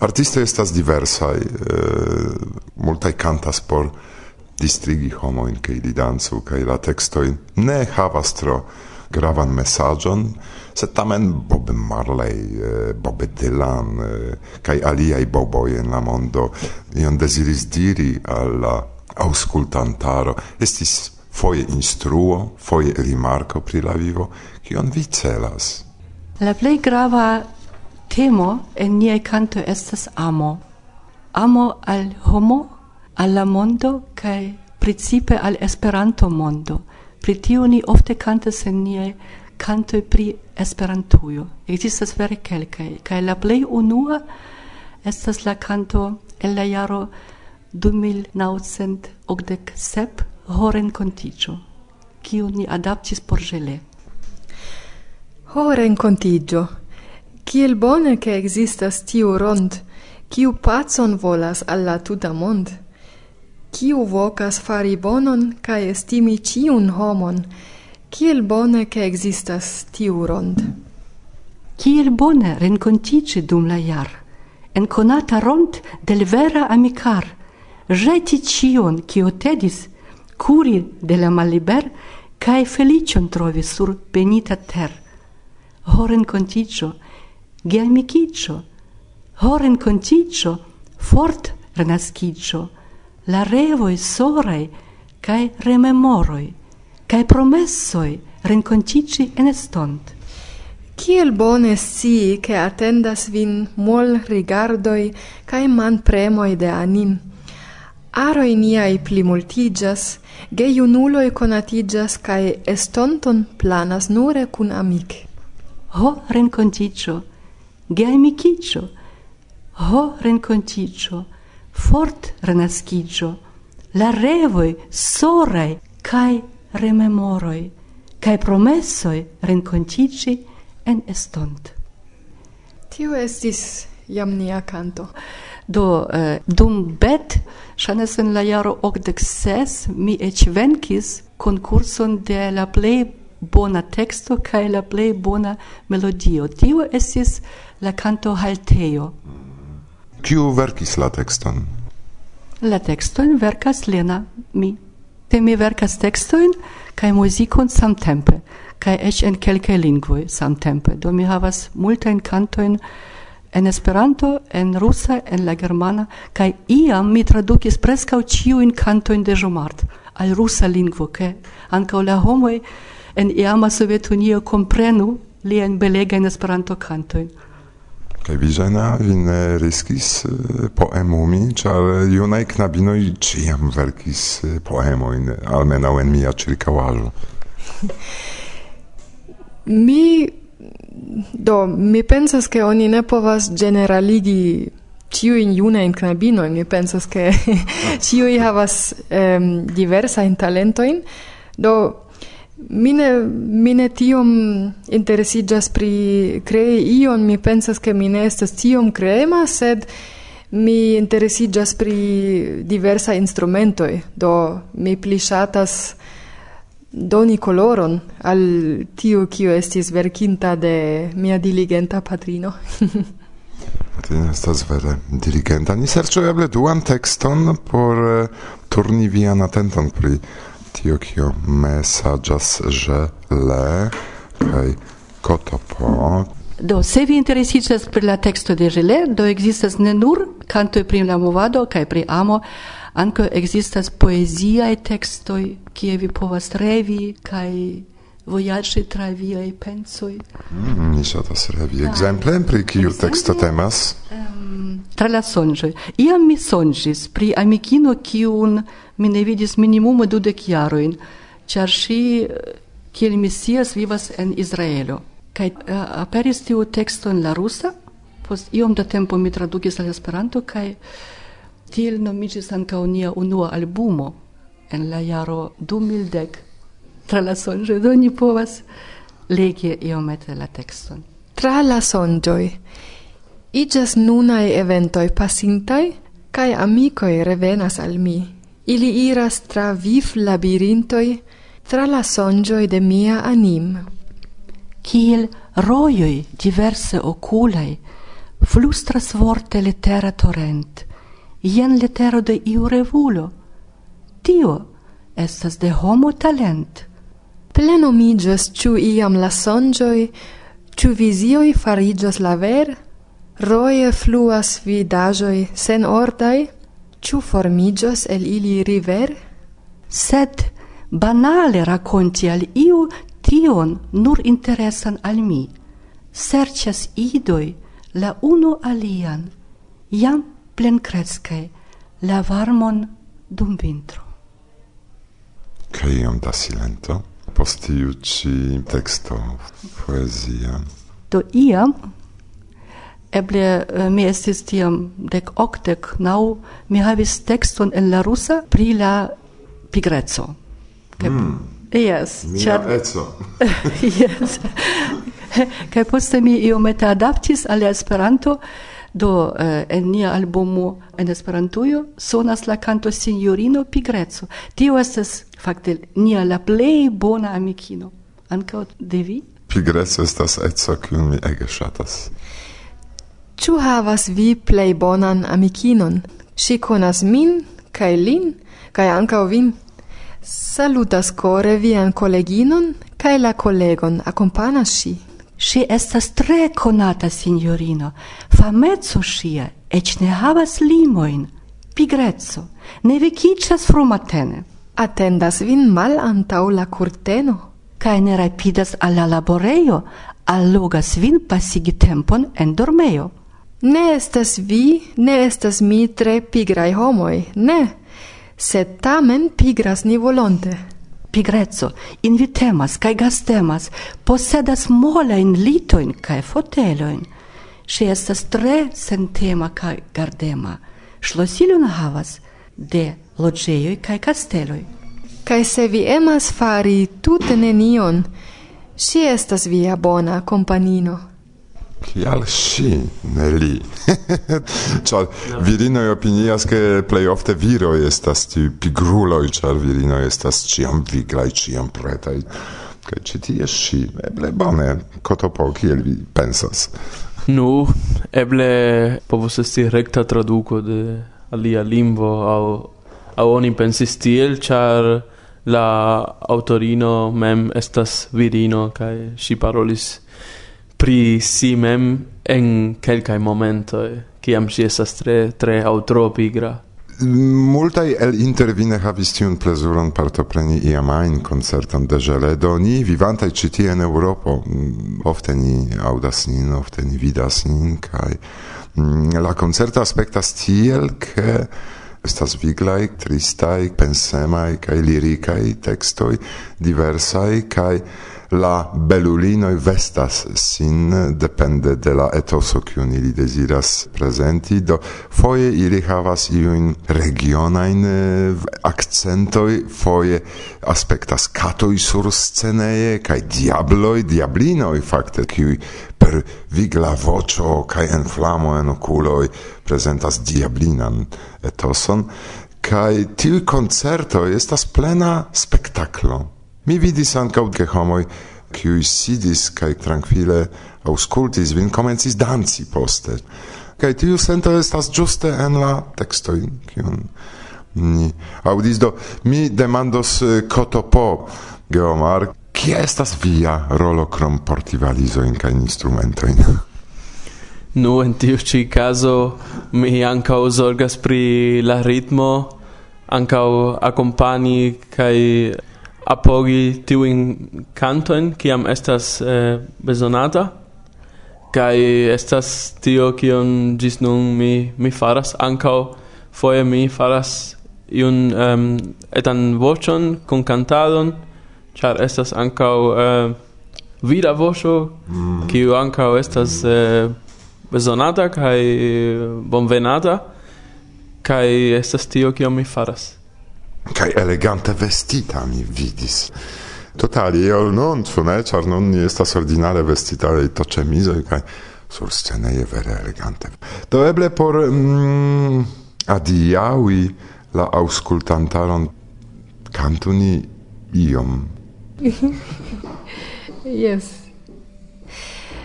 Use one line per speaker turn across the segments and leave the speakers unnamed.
Artiste estas diversaj, eh, multaj cantas por distrigi homojn kaj ili dancu kaj la tekstoj ne havas tro gravan mesaĝon, sed tamen Bob Marley, eh, Bob Dylan eh, kaj aliaj boboj en la mondo ion deziris diri al la aŭskultantaro. Estis foje instruo, foje rimarko pri la vivo, kion vi celas.
La plej grava Temo en niaj kanto estas amo. Amo al homo, al la mondo kaj principe al Esperanto mondo. Pri tio ni ofte cantas en niaj canto pri Esperantujo. Existas vere kelkai, kaj la plej unua estas la kanto el la jaro 2987 Horen Contigio, kiu ni adaptis por Gele.
Horen Contigio Kiel bone che existas tiu rond, kiu pacon volas alla tuta mond, kiu vocas fari bonon cae estimi ciun homon, kiel bone che existas tiu rond.
Kiel bone rencontice dum la jar, en conata rond del vera amicar, reti cion kio tedis, curi de la maliber, cae felicion trovi sur benita ter. Horen contigio, geamiciccio, horen conticio, fort renascicio, la revoi sorei, cae rememoroi, cae promessoi rencontici en estont.
Kiel bone si che attendas vin mol rigardoi cae man premoi de anim. Aroi niai pli multigas, ge iunuloi conatigas cae estonton planas nure cun amic.
Ho renconticio, geamicigio, ho rencontigio, fort renascicio, la revoi sorai cae rememoroi, cae promessoi rencontici en estont.
Tio estis jam nia canto.
Do, eh, dum bet, shanes en la jaro 86, mi ec venkis concurson de la plei bona texto cae la plei bona melodio. Tio estis la canto halteo.
Kiu verkis la texton?
La tekston verkas Lena, mi. Te mi verkas textoin, cae muzikon samtempe, cae ec en kelkaj lingvoi samtempe. Do mi havas multajn kantojn en Esperanto, en rusa, en la germana, cae iam mi tradukis prescau ciuin cantoin de Jomart al rusa lingvo, ke ankaŭ la homoj en iama Sovietunio komprenu liajn
belegajn Esperanto-kantojn. Kaj Biżena in riskis eh, poemumi, czar junaj knabinoj ciam verkis eh, poemoin, almena en mia ĉirkaŭaĵo.
Mi do mi pensas ke oni ne povas generaligi ciuin junajn knabino mi pensas ke ciuj havas um, diversajn talentojn, do Mine, mine tiom interesigas pri crei ion, mi pensas ke mine estas tiom kreema, sed mi interesigas pri diversa instrumentoi do mi pli ŝatas doni coloron al tio kio estis verkinta de mia diligenta patrino.
Patrino estas vere diligenta. Ni serĉu eble duan tekston por eh, turni vian atenton pri tio kio mesaĝas je le kaj kotopo.
Do, se vi interesiĝas pri la teksto de Gile, do ekzistas ne nur kantoj pri la movado kaj pri amo, ankaŭ ekzistas poeziaj tekstoj, kie vi povas revi kaj vojaĝi tra viaj pensoj.
Mm, mi ŝatas revi ekzemplen pri kiu teksto temas.
Um, tra la sonĝoj. Iam mi sonĝis pri amikino, kiun mi ne vidis minimume dudek jarojn, ĉar ŝi, eh, kiel mi scias, vivas en Izraelo. Kaj uh, aperis tiu teksto en la rusa, post iom da tempo mi tradukis al Esperanto, kaj tiel nomiĝis ankaŭ nia unua albumo en la jaro 2010 tra la sonĝo do ni povas legi iomete la texton
tra la sonĝoj iĝas eventoi eventoj kai kaj amikoj revenas al mi. Ili iras tra vif labirintoi tra la sonĝoj de mia anim.
Kiel rojoi diverse oculai flustras vorte letera torrent ien letero de iu revulo tio estas de homo talent
plenomigas ciu iam la songioi, ciu visioi farigios la ver, roie fluas vidajoi sen ordai, ciu formigios el ili river?
Sed banale raconti al iu tion nur interesan al mi. Sercias idoi la uno alian, jam plencrescae, la varmon dum vintro.
Kaj da silento? post tiu ci texto poezia.
Do iam eble eh, mi estis tiam dek octec nau, mi havis texton en la rusa pri la pigrezzo.
Mm.
Yes,
Mia
char...
etso.
yes. Kaj poste mi iomete adaptis al Esperanto, Do eh, en nia albumo en Esperantujo sonas la canto Signorino Pigrezzo. Tio estas fakte nia la plej bona amikino. Ankaŭ de vi?
Pigreco estas etso, kiun mi ege ŝatas.
Ĉu havas vi plei bonan amikinon? Si konas min kaj lin kaj ancao vin. Salutas kore vian koleginon kaj la kolegon akompanas si.
Si estas tre konata signorino. fameco ŝia eĉ ne havas limojn, Pigrezzo, ne vekiĝas frumatene.
Attendas vin mal antau la curteno?
Kaj ne rapidas al la laborejo, allogas vin pasigi tempon en dormejo.
Ne estas vi, ne estas mi tre pigrai homoi, ne, sed tamen pigras ni volonte
pigrezzo, invitemas kaj gastemas, posedas molajn litojn kaj fotelojn. Ŝi estas tre sentema kaj gardema. Ŝlosilon havas de loĝejoj kaj kasteloj.
Kai se vi emas fari tute nenion, si estas via bona companino
kial si, ne li. Ĉar virinoj opinias, ke plej ofte viroj estas tiuj pigruloj, ĉar virinoj estas ĉiam viglaj, ĉiam pretaj. Kaj ĉi tie ŝi, eble bone, kotopo, kiel vi pensas?
Nu, eble povus esti rekta traduko de alia lingvo, aŭ, aŭ oni pensis tiel, ĉar la autorino mem estas virino, kaj ŝi parolis pri si mem en kelkaj momentoi, kiam si estas tre tre aŭ
tro pigra multaj el ne havis tiun plezuron partopreni iam ajn koncerton de ĵele do ni vivantaj ĉi tie en Eŭropo mm, ofte ni aŭdas nin ofte ni vidas nin kaj mm, la koncerto aspektas tiel ke estas viglaj, tristaj, pensemaj kaj lirikaj tekstoj diversaj kaj la belulinoi vestas sin depende de la etoso kiun ili deziras prezenti, do foje ili havas iun regionain eh, accentoi, foje aspektas katoi sur sceneje, kai diabloi, diablinoi fakte, kiuj per vigla voĉo kai en flamo en oculoi prezentas diablinan etoson, kai tiu concerto estas plena spektaklo. Mi vidis ankaŭ ke homoj kiuj sidis kaj trankvile aŭskultis vin, komencis danci poste. Kaj tiu sento estas ĝuste en la tekstoj, kiun ni aŭdis. Do mi demandos eh, Kotopo, Geomar, kia estas via rolo krom porti valizojn kaj instrumentojn?
Nu, en tiu ĉi caso mi ankaŭ zorgas pri la ritmo, ankaŭ akompani kaj apogi tiuin cantoin kiam estas eh, besonata kai estas tio kion gis nun mi mi faras ankaŭ foje mi faras iun um, etan voĉon kun cantadon, char estas ankaŭ eh, vira voĉo mm. kiu ankaŭ estas eh, bezonata kai bonvenata kai estas tio kion mi faras
kaj elegante vestita mi vidis. Totali ol non cune, char non ni estas ordinare vestita de to ĉemizo kaj sur scene je vere elegante. Do eble por mm, adiaŭi la aŭskultantaron kantu ni iom.
yes.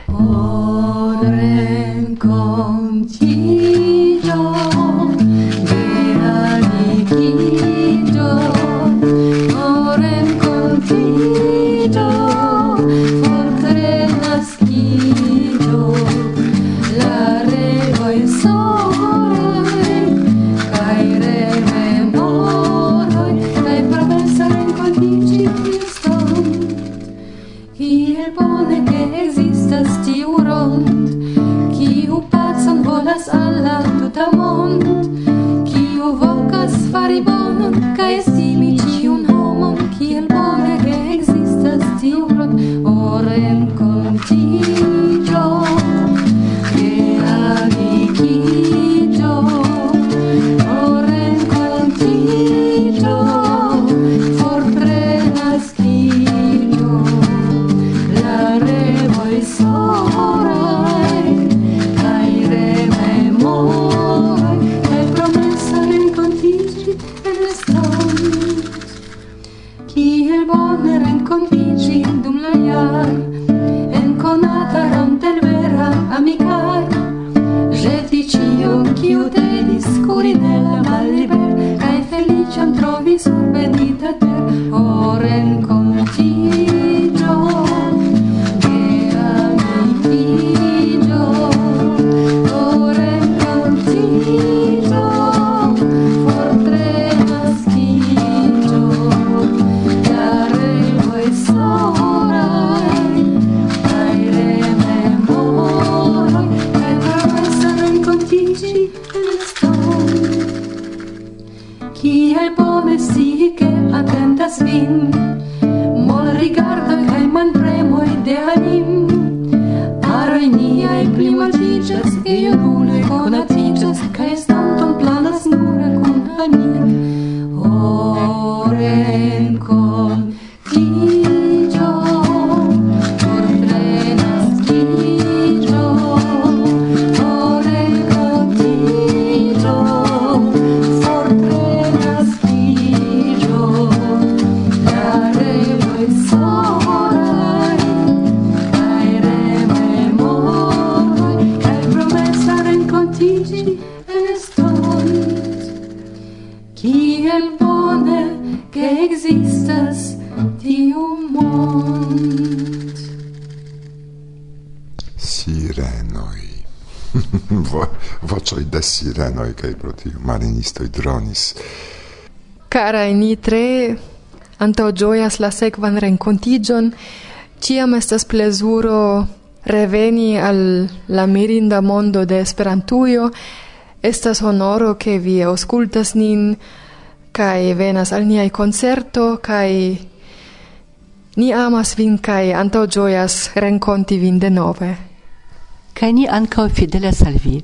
Por renkontiĝon bolboner en kontiĝi dum la jar kaj pro tio marinistoj dronis.
Karaj, ni tre antaŭĝojas la sekvan renkontiĝon. Ĉiam estas plezuro reveni al la mirinda mondo de Esperantujo. Estas honoro ke vi aŭskultas nin kaj venas al niaj koncerto kaj ni amas vin kaj antaŭĝojas renkonti vin denove.
Kaj ni ankaŭ fidelas al vi.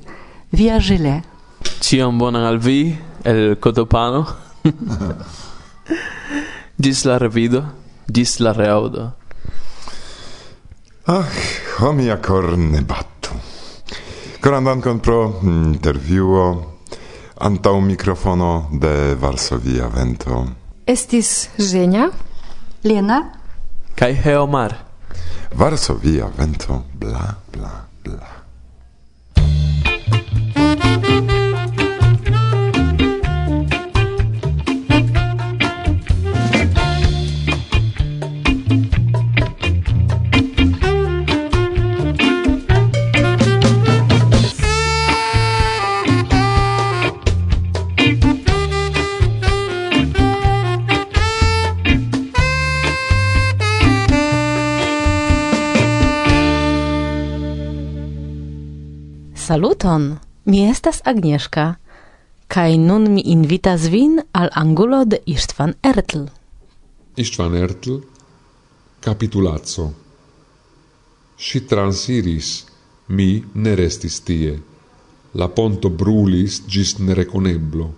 Via Gillet.
Ciam bonan al vi, el Cotopano. gis la revido, gis la reaudo.
Ach, homia cor ne battu. Coran dankon pro mm, interviuo antau microfono de Varsovia Vento.
Estis Zenia,
Lena,
kai Heomar.
Varsovia Vento, bla, bla, bla.
Saluton! Mi estas Agnieszka, kaj nun mi invitas vin al angulo de Istvan Ertl.
Istvan Ertl, capitulazzo. Si transiris, mi ne restis tie. La ponto brulis gis nereconeblo.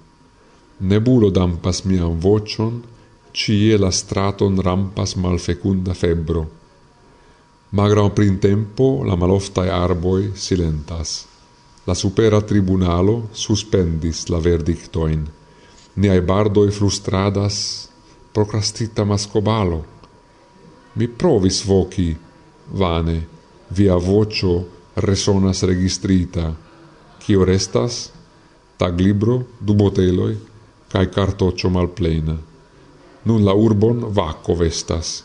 Nebulo dampas mian vocion, cie la straton rampas malfecunda febbro. Magra printempo la maloftae arboi silentas. La supera tribunalo suspendis la verdictoin. Niai bardoi frustradas procrastita mascobalo. Mi provis voci, vane, via vocio resonas registrita, cio restas tag libro du boteloi cae cartoccio malplena. Nun la urbon vacco vestas.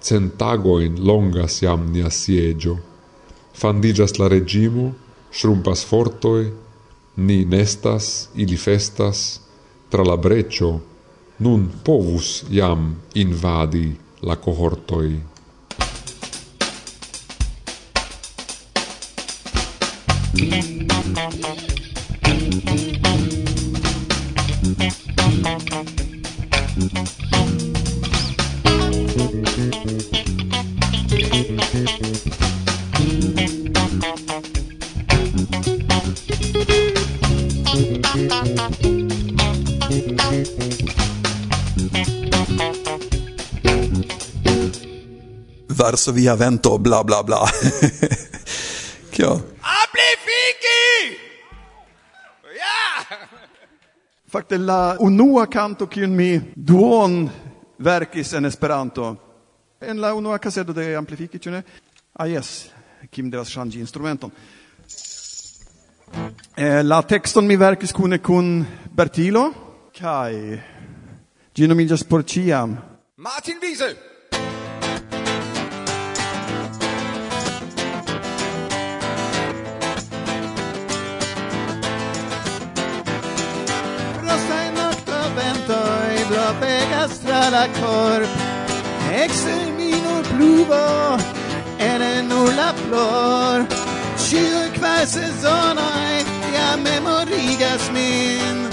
Centagoin longas jam nia siegio. Fandigas la regimo, Shrumpas fortoi, ni nestas, ili festas, tra la breccio, nun povus iam invadi la cohortoi.
Mm. Varsovia vento bla bla bla. Kio?
Amplifiki! Ja! Fakte la unua canto kiun mi duon verkis en Esperanto. En la unua kasedo de amplifiki ĉu ne? Ah yes, kim devas ŝanĝi instrumenton. Eh, la texton mi verkis kune kun Bertilo kaj ĝi nomiĝas por ĉiam. Martin Wiese! pegas tra la corp Exer minor pluvo ene nula flor Ĉiuj kvar sezonoj jam memorigas min.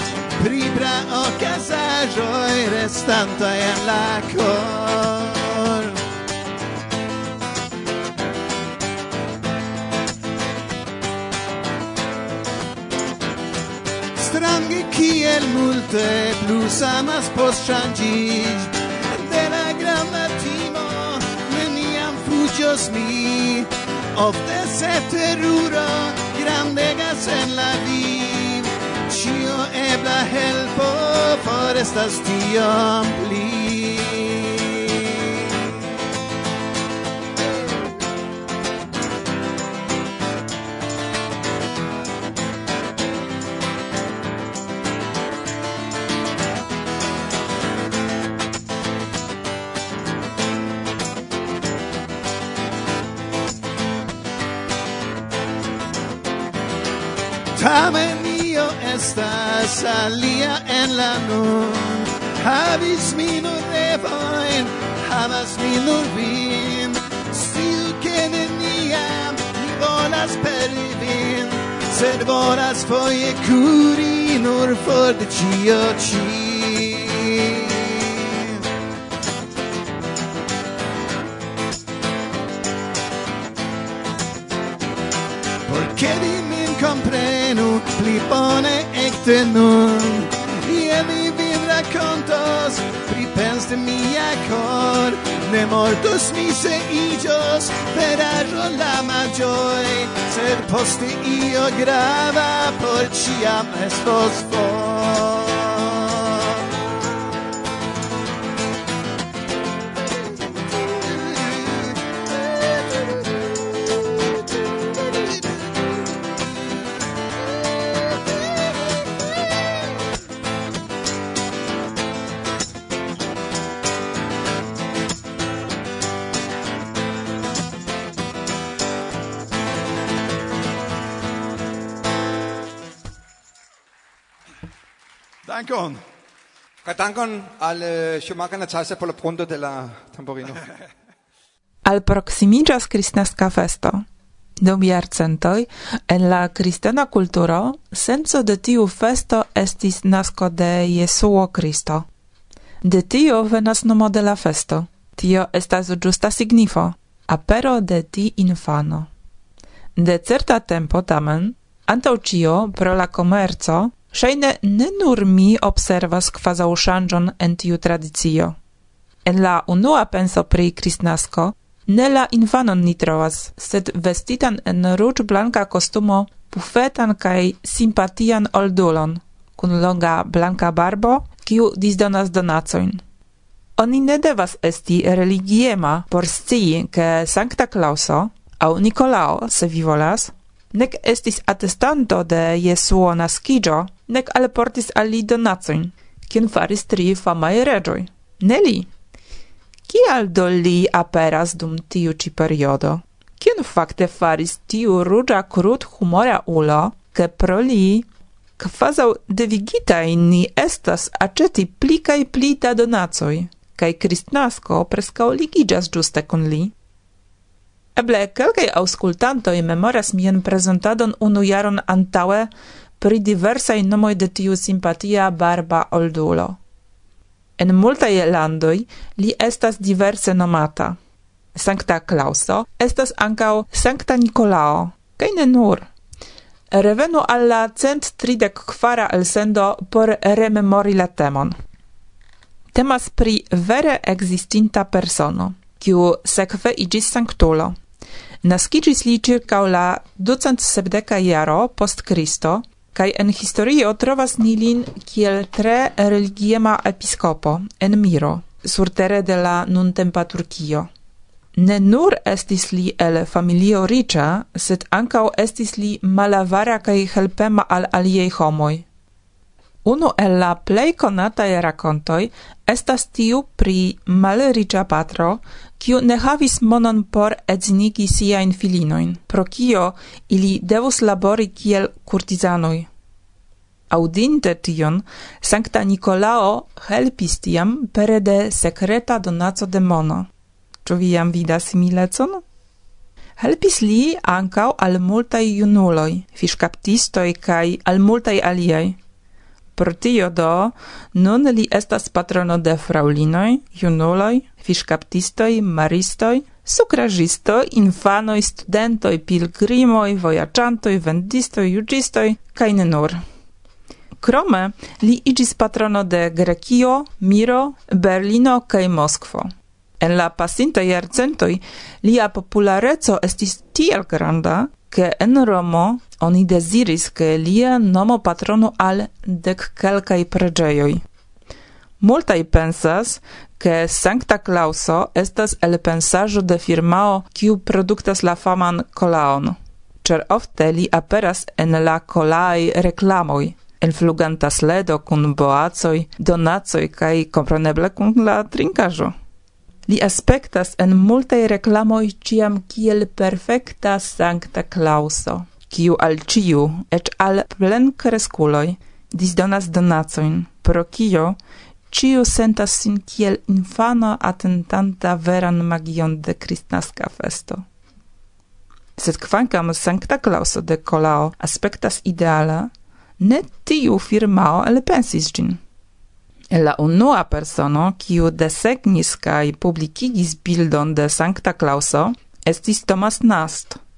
Pribra o praokazaĵoj restanta en la cor. kiel multe plus amas post changis de la granda timo neniam fuĝos mi. Ofte se teruro grandegas en la vi ĉio ebla helpo forestas tiom pli. Tamen io estas alia en la nun. Havis mi nur revoin, havas mi nur vin. Stiu che neniam mi volas peri vin Sed volas foie curi nur for de cio cio مکن نماردس میسه ایجاس پدر رو لمجای سر پست ایا گره و پرچیم استاز فای Dankon.
Kaj dankon al eh, Schumachana Taisa por la pronto de la tamborino.
al proximigas Kristnaska festo. Dum jarcentoj en la kristana kulturo senco de tiu festo estis nasko de Jesuo Kristo. De tio venas nomo de la festo. Tio estas ĝusta signifo: apero de ti infano. De certa tempo tamen, antaŭ ĉio pro la komerco Ŝajne ne nur mi observas kvazaŭ ŝanĝon en tiu tradicio. En la unua penso pri Kristnasko, ne la infanon ni trovas, sed vestitan en ruĝ-blanka kostumo, pufetan kaj simpatian oldulon, kun longa blanka barbo, kiu disdonas donacojn. Oni ne devas esti religiema por scii, ke Sankta Clauso au Nikolao, se vi volas, nec estis attestanto de Jesuo nascigio, nec alportis al li donacoin, cien faris tri famae regioi. Ne li. Cial do li aperas dum tiu ci periodo? Cien facte faris tiu rugia crud humora ulo, che pro li kvazau devigitai ni estas aceti pli cae pli da donacoi, kaj kristnasko prescao ligigas giuste con li. Eble kelkaj aŭskultantoj memoras mian prezentadon unu jaron antaŭe pri diversaj nomoj de tiu simpatia barba oldulo. En multaj landoj li estas diverse nomata. Sankta Klauso estas ankaŭ Sankta Nikolao, kaj ne nur. Revenu al la cent tridek kvara elsendo por rememori la temon. Temas pri vere existinta persono, kiu sekve igis sanktulo. Naskiĝis li ĉirkaŭ la ducent sepdeka jaro post Cristo, cae en historio trovas nilin kiel tre religiema episcopo en Miro, surtere de la nuntempa Turcio. Ne nur estis li el familio ricia, sed ancau estis li malavara cae helpema al aliei homoi. Uno el la plei conatae racontoi estas tiu pri malriĉa patro, kiu ne havis monon por edzinigi siain filinoin, pro kio ili devus labori kiel kurtizanoi. Audinte tion, Sancta Nicolao helpis tiam pere de secreta donaco de mono. Ču vi jam vidas similecon? Helpis li ancau al multai junuloi, fiŝkaptistoj kai al multai aliei. Por tio do, nun li estas patrono de fraulinoj, junuloj, fiŝkaptistoj, maristoj, sukraĵisto, infanoj, studentoj, pilgrimoj, vojaĝantoj, vendistoj, juĝistoj kaj ne nur. Krome li iĝis patrono de Grekio, Miro, Berlino kaj Moskvo. En la pasintaj jarcentoj lia populareco estis tiel granda, ke en Romo oni desiris che lia nomo patrono al dec calcae pregeioi. Multai pensas che Sancta Clauso estas el pensajo de firmao kiu produktas la faman colaon. Cer ofte li aperas en la colae reclamoi, en fluganta sledo kun boacoi, donacoi kaj compreneble kun la trincajo. Li aspektas en multaj reklamoj ĉiam kiel perfekta Sankta Klauso kiu al ciu, et al plenkreskuloj, disdonas donacoin, pro kio ciu sentas sin kiel infano atentanta veran magion de Christnaska festo. Sed kvankam Sancta Clauso de Colao aspektas ideala, ne tiu firmao elpensis gin. La unua persono, kiu desegnis kaj publikigis bildon de Sancta Clauso, estis Thomas Nast –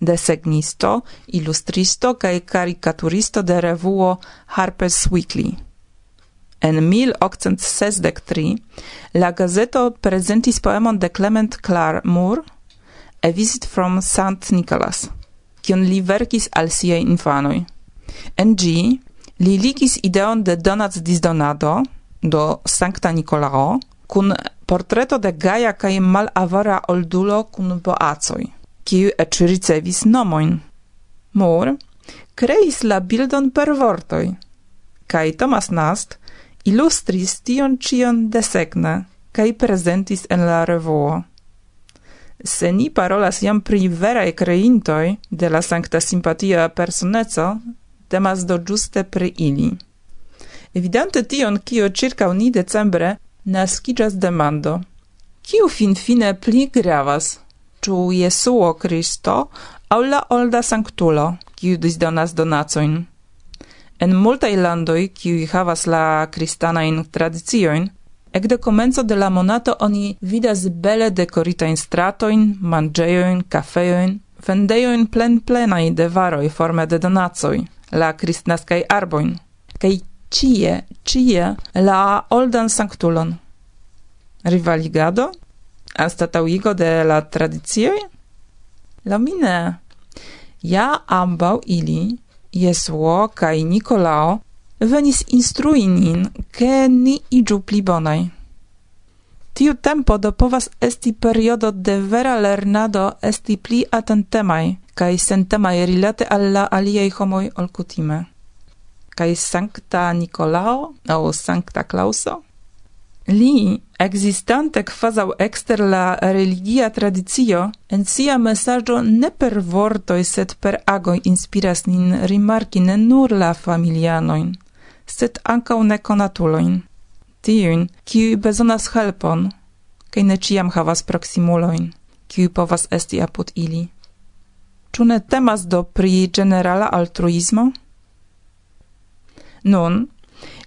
desegnisto, ilustristo kaj karikaturisto de revuo Harper's Weekly. En 1863 la gazeto prezentis poemon de Clement Clark Moore A Visit from St. Nicholas, kion li verkis al siaj infanoj. En ĝi li ligis ideon de donac disdonado do Sankta Nikolao kun portreto de gaja kaj malavara oldulo kun boacoj kiu ec ricevis nomoin. Moore creis la bildon per vortoi, cae Thomas Nast illustris tion cion desegne cae presentis en la revuo. Se ni parolas jam pri verae creintoi de la sancta simpatia personeco, temas do giuste pri ili. Evidente tion, kio circa ni decembre naskiĝas demando. Kiu finfine pli gravas? ciu Jesuo Cristo, au la olda sanctulo, kiu disdonas donacoin. En multaj landoj, kiuj havas la kristanajn tradiciojn, ekde komenco de la monato oni vidas bele dekoritajn stratojn, manĝejojn, kafejojn, vendejojn plen plenaj de varoj forme de donacoj, la kristnaskaj arbojn, kaj cie, cie la oldan sanktulon. Rivaligado? anstatauigo de la tradicioj? La mine. Ja ambau ili, Jesuo kai Nikolao, venis instrui nin, ke ni iĝu pli bonai. Tiu tempo do povas esti periodo de vera lernado esti pli atentemai, kai sentemai rilate alla aliei homoi olkutime. ol kutime. Nikolao au sancta Klauso Li, existante quasau exter la religia tradizio, en sia messaggio ne per vortoi, set per agoi inspiras nin rimarki ne nur la familianoin, sed ancau neconatuloin, tiun, kiui bezonas helpon, kai ne ciam havas proximuloin, kiui povas esti apud ili. Ĉu ne temas do pri generala altruismo? Nun,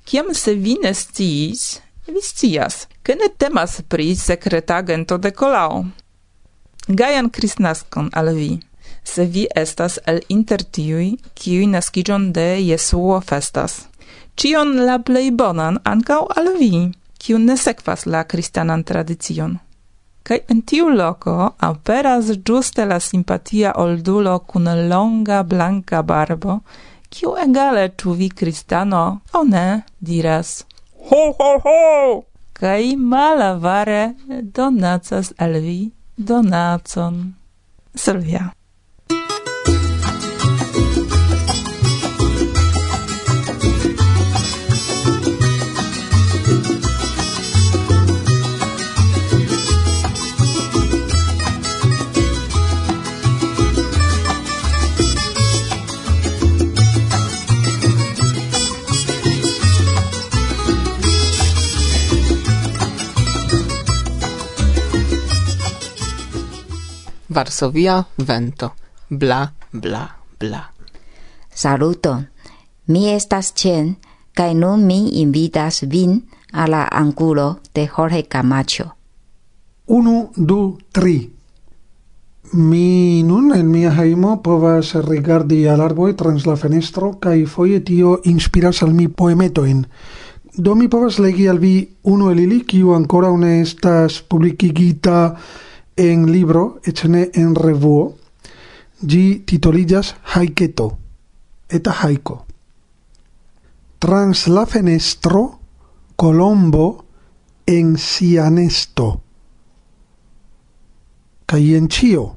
kiam se vi ne sciis, vi scias, ke ne temas pri sekretagento de Kolao. Gaian Christnaskon al vi, se vi estas el inter tiui, kiui nascigion de Jesuo festas. Cion la plei bonan ancau al vi, kiu ne sekvas la kristanan tradicion. Kai en tiu loco aperas giuste la simpatia oldulo kun longa blanka barbo, kiu egale tu vi kristano o ne diras. Ho, ho, ho! Kaj malavare donacas al vi donacon. Sylwia.
Varsovia vento. Bla, bla, bla.
Saluto. Mi estas Chen, kai nun mi invitas vin a la angulo de Jorge Camacho.
Unu, du, tri. Mi nun en mia heimo povas rigardi al arboi trans la fenestro kai foie tio inspiras al mi poemetoin. Do mi povas legi al vi unu el ili kiu ancora ne estas publikigita en libro, echene en revuo. gi titolillas Haiketo, eta haiko. Trans la fenestro, Colombo en sianesto. nesto. En cio.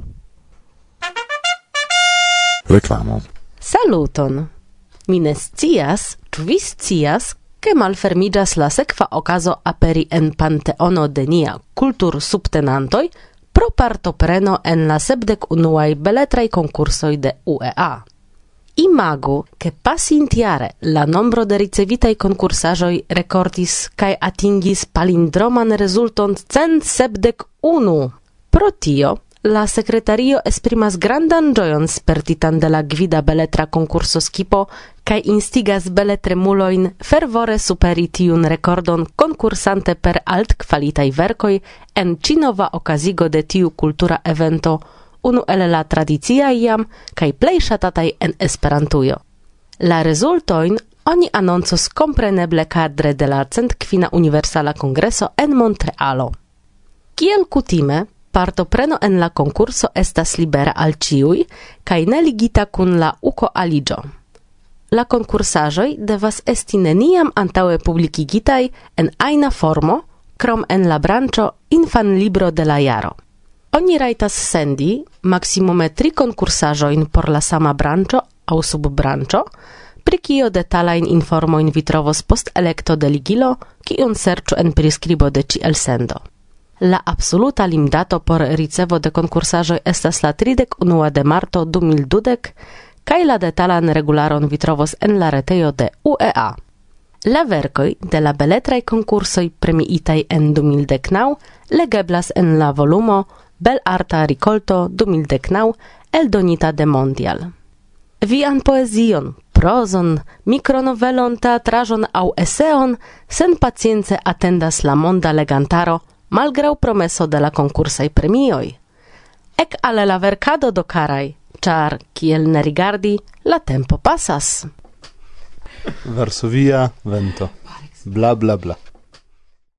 Reclamo.
Saluton. Mi ne scias, ĉu la sekva okazo aperi en Panteono de nia kultur subtenantoj pro partopreno en la sepdec unuae beletrae concursoi de UEA. Imagu che pasintiare la nombro de ricevitai concursajoi recordis cae atingis palindroman resulton cent sepdec unu. Pro tio, la sekretario esprimas grandan gioion spertitan de la gvida beletra konkurso skipo kaj instigas beletre muloin fervore superi tiun rekordon konkursante per alt qualitai verkoj en cinova okazigo de tiu kultura evento unu el la tradizia iam, kaj plei shatatai en Esperantujo. La resultoin oni anoncos kompreneble kadre de la centquina universala kongreso en Montrealo. Kiel kutime, Partopreno en la concurso estas libera al ciui, cae ne ligita cun la uco aligio. La concursajoi devas esti neniam antaue publicigitai en aina formo, krom en la branĉo infan libro de la jaro. Oni raitas sendi maksimume tri concursajoin por la sama branĉo aŭ subbranĉo, pri kio detalain informoin vitrovos post electo de ligilo, kiun serĉu en priskribo de el sendo La absoluta limdato por ricevo de concursaĵoj estas la 31 de marto 2012 kaj la detalan regularon vitrovos en la retejo de UEA. La verkoj de la beletraj konkursoj premiitaj en 2019 legeblas en la volumo Belarta Ricolto 2019 eldonita de Mondial. Vian poezion, prozon, mikronovelon, teatraĵon aŭ eseon sen pacience atendas la monda legantaro – malgrau promeso de la concursai premioi. Ec ale la vercado do carai, char, kiel ne rigardi, la tempo
pasas. Varsovia vento. Bla bla bla.